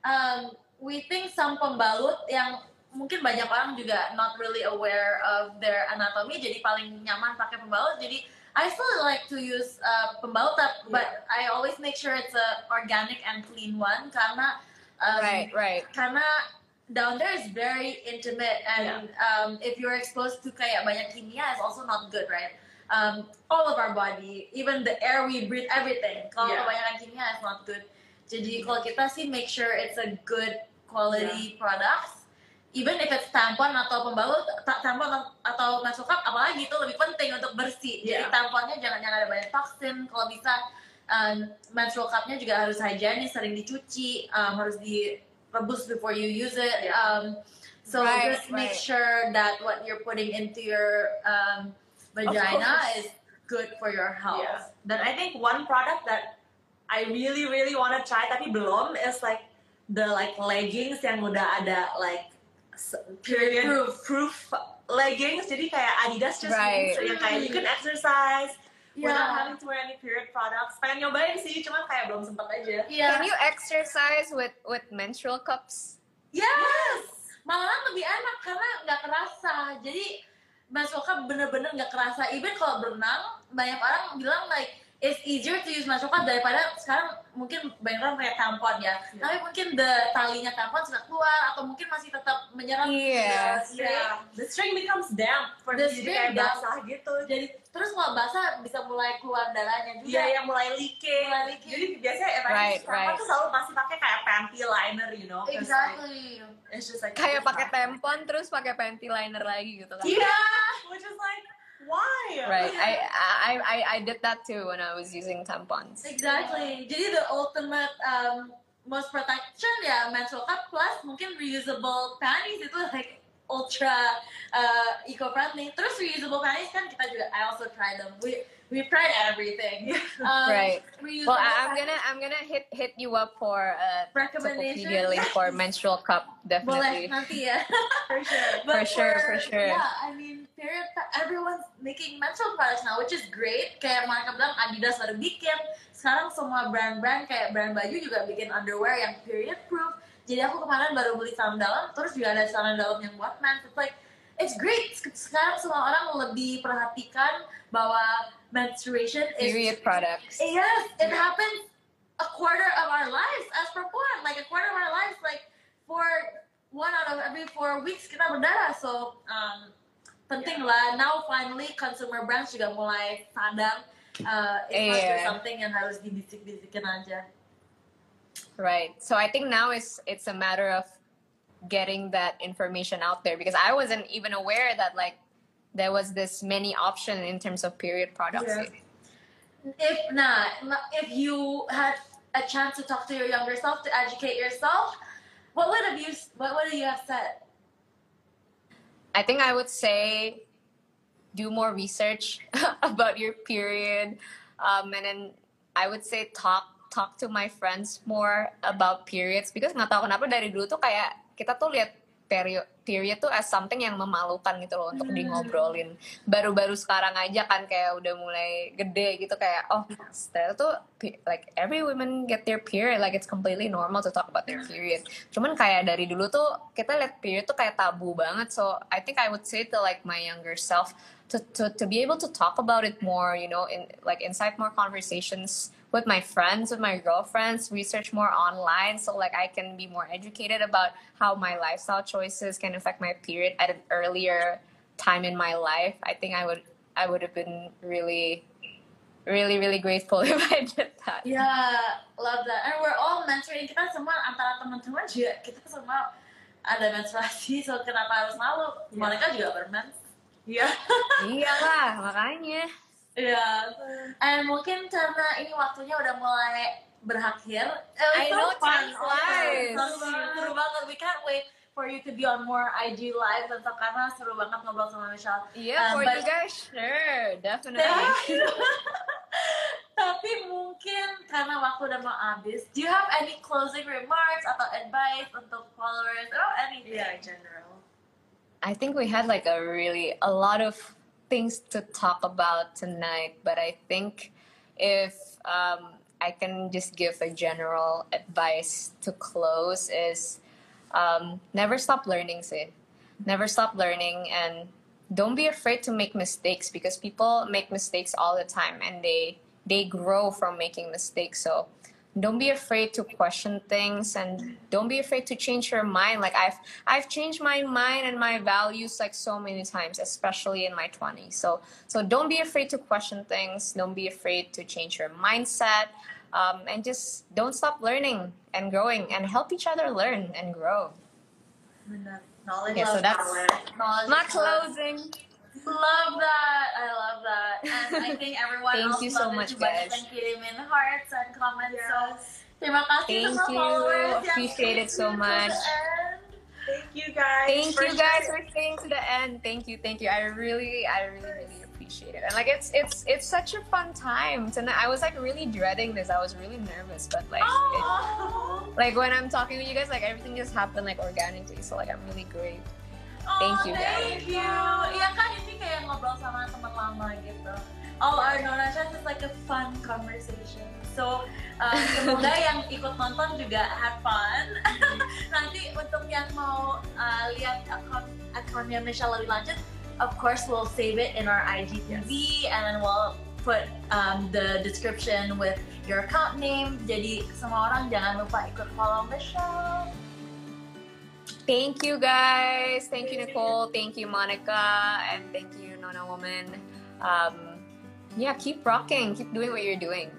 um, we think some pembalut yang mungkin banyak orang juga not really aware of their anatomy, jadi paling nyaman pakai pembalut. Jadi I still like to use uh, pembalut, but but I always make sure it's a organic and clean one karena um, right, right. karena down there is very intimate and um, if you're exposed to kayak banyak kimia is also not good right um, all of our body even the air we breathe everything kalau Yeah. kebanyakan kimia is not good jadi kalau kita sih make sure it's a good quality products even if it's tampon atau pembalut ta- tampon atau- atau menstrual cup apalagi itu lebih penting untuk bersih jadi Yeah. tamponnya jangan jangan ada banyak toksin kalau bisa um, menstrual cupnya juga harus higienis sering dicuci um, harus direbus before you use it Yeah. um, so Right, just make right. sure that what you're putting into your um, vagina is good for your health Yeah. Dan I think one product that I really really want to try tapi belum is like the like leggings yang udah ada like period Proof. proof leggings. Jadi kayak Adidas just Right. released yang kayak you can exercise without Yeah. having to wear any period products. Pengen nyobain sih, cuma kayak belum sempet aja. Yeah. Can you exercise with with menstrual cups? Yes, malahan lebih enak karena nggak kerasa. Jadi menstrual cup bener-bener nggak kerasa. Even kalau berenang, banyak orang bilang like it's easier to use cup daripada sekarang mungkin banyak orang pakai tampon ya. Yeah. Tapi mungkin the talinya tampon sudah keluar atau mungkin masih tetap menyerap. Iya. the string. Yeah. The string becomes damp for The string kayak damp. basah gitu. Jadi terus kalau basah bisa mulai keluar darahnya juga. Iya yang mulai leaking. Mulai leaking. Jadi biasanya I Right, right. tuh selalu masih pakai kayak panty liner, you know. 'cause, like, Exactly. It's just like Kayak pakai tampon terus pakai panty liner lagi gitu kan. Iya. which is like why? Right. I, I I I did that too when I was using tampons. Exactly. Jadi the ultimate um, most protection ya menstrual cup plus mungkin reusable panties itu like ultra uh, eco friendly. Terus reusable panties kan kita juga I also try them. We we tried everything. Um, Right. Reusable Well, I, I'm gonna I'm gonna hit hit you up for uh recommendation. Link for menstrual cup Boleh definitely. nanti ya. For sure. But For sure, for sure. Yeah, I mean, period. Everyone's making menstrual products now, which is great. Kayak mereka bilang Adidas baru bikin. Sekarang semua brand-brand kayak brand baju juga bikin underwear yang period proof. Jadi aku kemarin baru beli celana dalam, terus juga ada celana dalam yang buat men. It's like, it's great. Sekarang semua orang lebih perhatikan bahwa menstruation is Period products. Yes, it happens a quarter of our lives as perempuan. Like a quarter of our lives, like for one out of every four weeks kita berdarah. So um, penting lah. Now finally consumer brands juga mulai sadar. Uh, it's not just Iya. something yang harus dibisik-bisikin aja. Right. So I think now it's it's a matter of getting that information out there because I wasn't even aware that like there was this many option in terms of period products. Yeah. If not, if you had a chance to talk to your younger self to educate yourself, what would have you what would you have said? I think I would say do more research about your period, um, and then I would say talk talk to my friends more about periods because nggak tahu kenapa dari dulu tuh kayak kita tuh lihat period period tuh as something yang memalukan gitu loh untuk di ngobrolin. Baru-baru sekarang aja kan kayak udah mulai gede gitu kayak oh ternyata tuh like every women get their period like it's completely normal to talk about their period. Cuman kayak dari dulu tuh kita lihat period tuh kayak tabu banget. So I think I would say to like my younger self to to to be able to talk about it more, you know, in like incite more conversations with my friends, with my girlfriends, research more online so like I can be more educated about how my lifestyle choices can affect my period at an earlier time in my life, I think I would I would have been really, really, really grateful if I did that. Yeah, love that. And we're all menstruating. Kita semua antara teman-teman juga kita semua ada menstruasi. So kenapa harus malu? Yeah. Monica juga bermens. Iya. Iyalah, makanya. Iya. And mungkin karena ini waktunya udah mulai berakhir. I so know, fun. time flies. Seru, banget. We can't wait for you to be on more IG live so, karena seru banget ngobrol sama Michelle. Yeah, Um, for but- you guys, sure, definitely. Tapi mungkin karena waktu udah mau habis, do you have any closing remarks atau advice untuk followers or anything? Yeah, in general. I think we had like a really a lot of things to talk about tonight, but I think if um, I can just give a general advice to close is um, never stop learning, say. Never stop learning and don't be afraid to make mistakes because people make mistakes all the time and they they grow from making mistakes. So don't be afraid to question things and don't be afraid to change your mind like i've i've changed my mind and my values like so many times especially in my 20s so so don't be afraid to question things don't be afraid to change your mindset um, and just don't stop learning and growing and help each other learn and grow Benar. Knowledge Okay, so that's- power. Knowledge not power. closing Love that. I love that. And I think everyone Thank else you so loved it much, too much guys. and kirimin hearts and comments. So Yes. terima kasih Thank you. followers yang Appreciate it so stay tuned to the much. Thank you guys. thank you guys sharing. for staying to the end thank you thank you i really i really really appreciate it and like it's it's it's such a fun time tonight i was like really dreading this i was really nervous but like it, like when i'm talking to you guys like everything just happened like organically so like i'm really great Thank Oh, you, guys. Thank you. Iya kan ini kayak ngobrol sama teman lama gitu. All our Nona is like a fun conversation. So um, semoga yang ikut nonton juga have fun. Nanti untuk yang mau uh, lihat akun akunnya Michelle lebih lanjut, of course we'll save it in our IGTV and then we'll put um, the description with your account name. Jadi semua orang jangan lupa ikut follow Michelle. Thank you guys. Thank you nicole. Thank you monica. And thank you nona woman. Um yeah keep rocking. Keep doing what you're doing